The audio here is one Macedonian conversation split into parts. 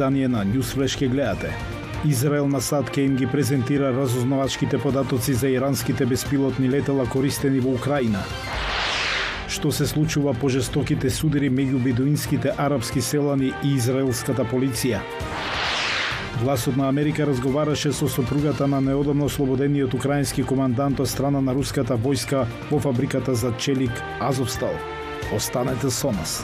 издание на Newsflash ке гледате. Израел на сад ке им ги презентира разузнавачките податоци за иранските беспилотни летела користени во Украина. Што се случува по жестоките судери меѓу бедуинските арапски селани и израелската полиција? Гласот на Америка разговараше со сопругата на неодамно ослободениот украински командант од страна на руската војска во фабриката за челик Азовстал. Останете со нас.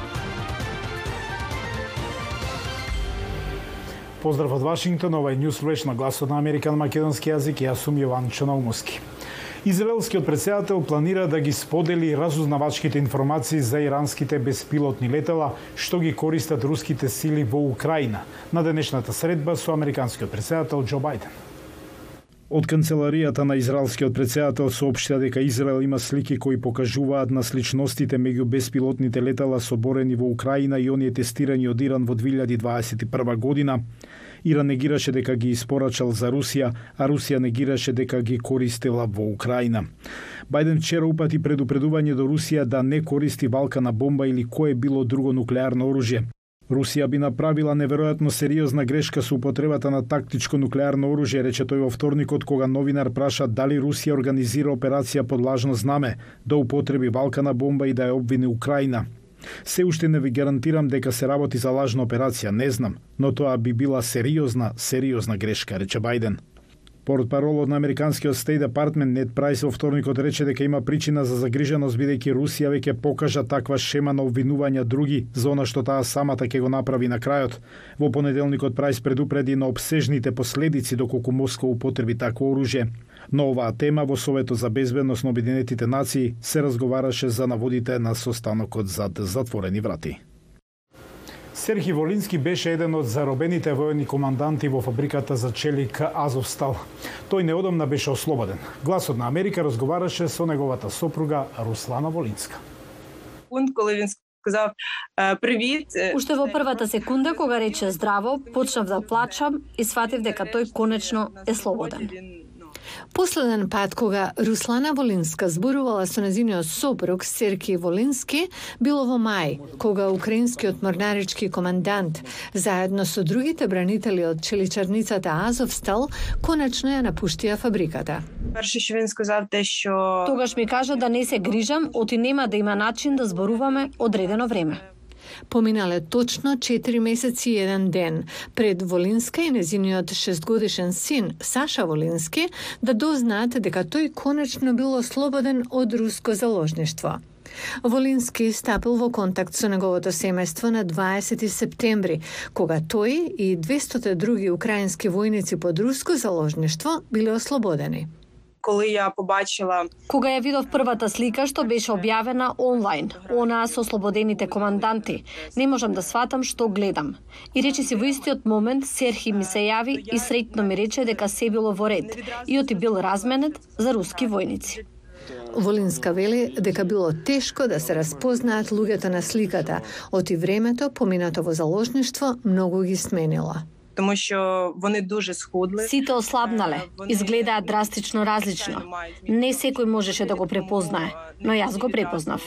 Поздрав од Вашингтон, ова е News Flash на гласот на Американ македонски јазик и јас сум Јован Чанаумовски. Израелскиот председател планира да ги сподели разузнавачките информации за иранските беспилотни летела што ги користат руските сили во Украина на денешната средба со американскиот председател Џо Бајден. Од канцеларијата на израелскиот председател соопштија дека Израел има слики кои покажуваат на сличностите меѓу беспилотните летала соборени во Украина и оние тестирани од Иран во 2021 година, Иран негираше дека ги испорачал за Русија, а Русија негираше дека ги користела во Украина. Бајден вчера упати предупредување до Русија да не користи Балкана бомба или кое било друго нуклеарно оружје. Русија би направила неверојатно сериозна грешка со употребата на тактичко нуклеарно оружје, рече тој во вторникот кога новинар праша дали Русија организира операција под лажно знаме да употреби Балкана бомба и да ја обвини Украина. Се уште не ви гарантирам дека се работи за лажна операција, не знам, но тоа би била сериозна, сериозна грешка, рече Бајден. Портпаролот на американскиот Стейт Департмент Нед Прайс во вторникот рече дека има причина за загриженост бидејќи Русија веќе покажа таква шема на обвинувања други за она што таа самата ќе го направи на крајот. Во понеделникот Прайс предупреди на обсежните последици доколку Москва употреби такво оружје. Но оваа тема во Советот за безбедност на Обединетите нации се разговараше за наводите на состанокот зад затворени врати. Серхи Волински беше еден од заробените воени команданти во фабриката за челик Азовстал. Тој неодамна беше ослободен. Гласот на Америка разговараше со неговата сопруга Руслана Волинска. Привит. Уште во првата секунда кога рече здраво, почнав да плачам и сватив дека тој конечно е слободен. Последен пат кога Руслана Волинска зборувала со незиниот сопруг Серки Волински било во мај, кога украинскиот морнарички командант заедно со другите бранители од челичарницата Азовстал конечно ја напуштија фабриката. Тогаш ми кажа да не се грижам, оти нема да има начин да зборуваме одредено време. Поминале точно 4 месеци и еден ден пред Волинска и незиниот шестгодишен син Саша Волински да дознаат дека тој конечно бил ослободен од руско заложништво. Волински стапил во контакт со неговото семејство на 20 септември, кога тој и 200 други украински војници под руско заложништво биле ослободени коли ја побачила Кога ја видов првата слика што беше објавена онлайн, онаа со ослободените команданти, не можам да сватам што гледам. И рече си во истиот момент Серхи ми се јави и среќно ми рече дека се било во ред и оти бил разменет за руски војници. Волинска вели дека било тешко да се распознаат луѓето на сликата, оти времето поминато во заложништво многу ги сменило тому що вони дуже схудли. Сите ослабнале, изгледаат драстично различно. Не секој можеше да го препознае, но јас го препознав.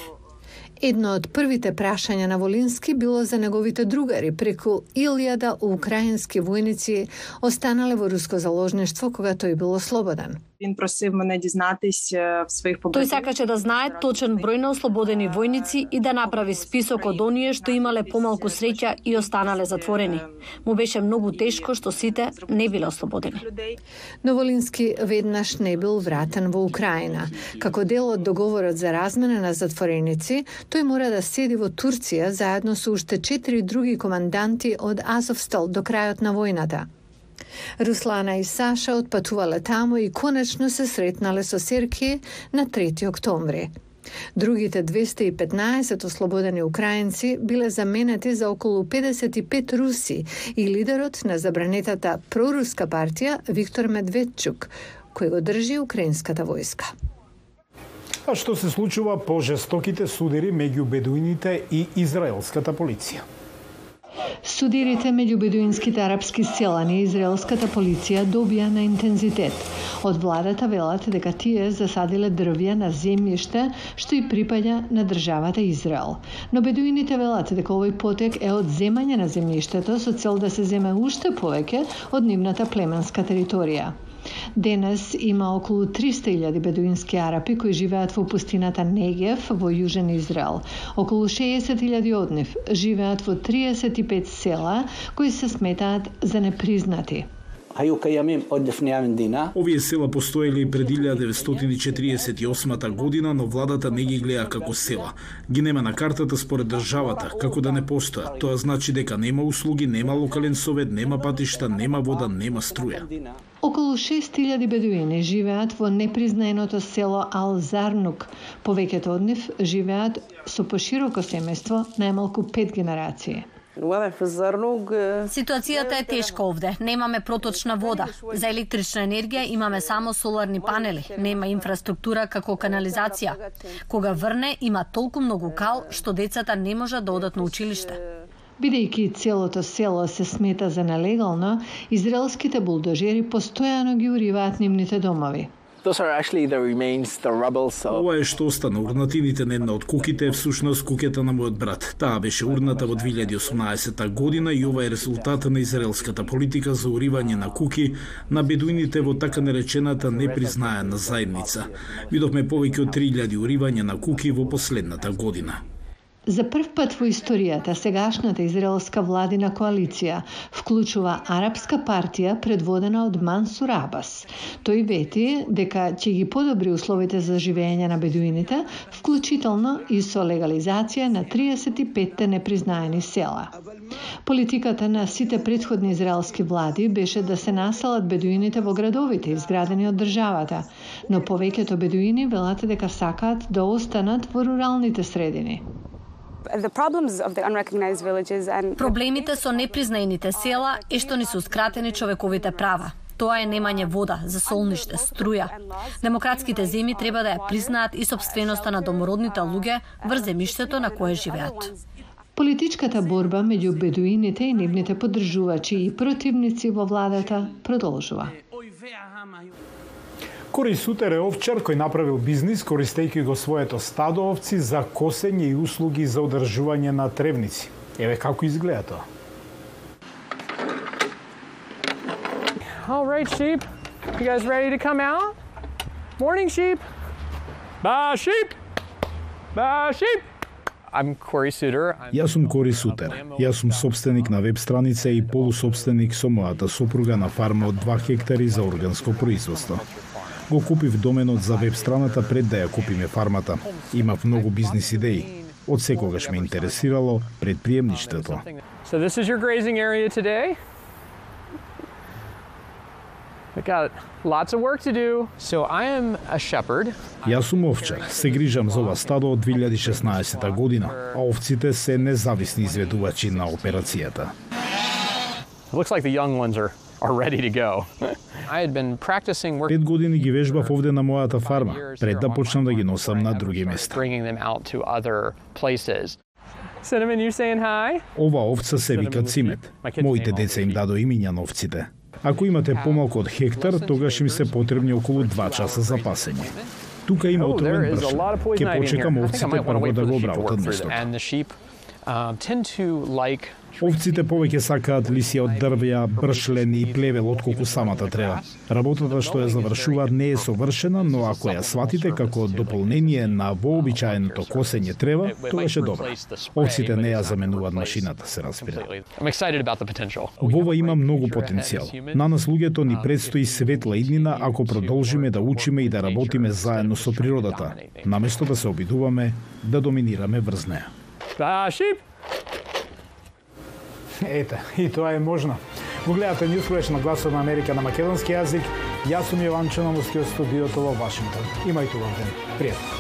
Едно од првите прашања на Волински било за неговите другари преку илјада украински војници останале во руско заложништво кога тој бил ослободен. Він просив мене дізнатись в своїх Тој сакаше да знае точен број на ослободени војници и да направи список од оние што имале помалку среќа и останале затворени. Му беше многу тешко што сите не биле ослободени. Но Волински веднаш не бил вратен во Украина. Како дел од договорот за размена на затвореници, тој мора да седи во Турција заедно со уште четири други команданти од Азовстал до крајот на војната. Руслана и Саша отпатувале таму и конечно се сретнале со Серки на 3 октомври. Другите 215 ослободени украинци биле заменети за околу 55 руси и лидерот на забранетата проруска партија Виктор Медведчук, кој го држи украинската војска. А што се случува по жестоките судери меѓу бедуините и израелската полиција? Судирите меѓу бедуинските арапски селани и израелската полиција добија на интензитет. Од владата велат дека тие засадиле дрвја на земјиште што и припаѓа на државата Израел. Но бедуините велат дека овој потек е од земање на земјиштето со цел да се земе уште повеќе од нивната племенска територија. Денес има околу 300.000 бедуински арапи кои живеат во пустината Негев во јужен Израел. Околу 60.000 од нив живеат во 35 села кои се сметаат за непризнати. Овие села постоеле пред 1948 година, но владата не ги гледа како села. Ги нема на картата според државата, како да не постоја. Тоа значи дека нема услуги, нема локален совет, нема патишта, нема вода, нема струја. Околу 6000 бедуини живеат во непризнаеното село Алзарнук. Повеќето од нив живеат со пошироко семејство најмалку пет генерации. Ситуацијата е тешка овде. Немаме проточна вода. За електрична енергија имаме само соларни панели. Нема инфраструктура како канализација. Кога врне, има толку многу кал што децата не можат да одат на училиште. Бидејќи целото село се смета за нелегално, израелските булдожери постојано ги уриваат нивните домови. Ова е што остана урнатините на една од куките е всушност кукета на мојот брат. Таа беше урната во 2018 година и ова е резултат на израелската политика за уривање на куки на бедуините во така наречената непризнаена заедница. Видовме повеќе од 3000 уривања на куки во последната година. За прв пат во историјата сегашната израелска владина коалиција вклучува арапска партија предводена од Мансур Абас. Тој вети дека ќе ги подобри условите за живење на бедуините, вклучително и со легализација на 35 непризнаени села. Политиката на сите предходни израелски влади беше да се населат бедуините во градовите изградени од државата, но повеќето бедуини велат дека сакаат да останат во руралните средини. Проблемите со непризнаените села е што ни се скратени човековите права. Тоа е немање вода за солниште, струја. Демократските земји треба да ја признаат и собственоста на домородните луѓе врз земјиштето на кое живеат. Политичката борба меѓу бедуините и нивните поддржувачи и противници во владата продолжува. Кори Сутер е овчар кој направил бизнис користејќи го своето стадо овци за косење и услуги за одржување на тревници. Еве како изгледа тоа. All right, sheep. You guys ready to come out? Morning, sheep. Ba sheep. Ba sheep. I'm Corey Suter. Јас сум Кори Сутер. Јас сум собственик на веб страница и полусобственик со мојата сопруга на фарма од 2 хектари за органско производство. Го купив доменот за веб страната пред да ја купиме фармата. Имав многу бизнис идеи. Од секогаш ме интересирало предприемништвото. So this is your grazing area today. We got lots of work to do. So I am a shepherd. Јас сум овчар. Се грижам за ова стадо од 2016 година, а овците се независни изведувачи на операцијата. It looks like the young ones are are ready to go. I had been practicing Пет години ги вежбав овде на мојата фарма, пред да почнам да ги носам на други места. Bringing them out to other places. Cinnamon, you saying hi? Ова овца се вика Цимет. Моите деца им дадо имиња на овците. Ако имате помалку од хектар, тогаш им се потребни околу 2 часа за пасење. Тука има отровен бршен. Ке почекам овците прво да го обработат местото. Овците повеќе сакаат лисија од дрвја, бршлен и плевел отколку самата трева. Работата што ја завршуваат не е совршена, но ако ја сватите како дополнение на вообичаеното косење трева, тоа е добро. Овците не ја заменуваат машината, се разбира. Во ова има многу потенцијал. На нас луѓето ни предстои светла иднина ако продолжиме да учиме и да работиме заедно со природата, наместо да се обидуваме да доминираме врз неа. Ете, и тоа е можно. Го гледате Ньюсфлеш на Гласот на Америка на македонски јазик. Јас сум Јован Чономовски од студиото во Вашингтон. Имајте убав ден. Пријатно.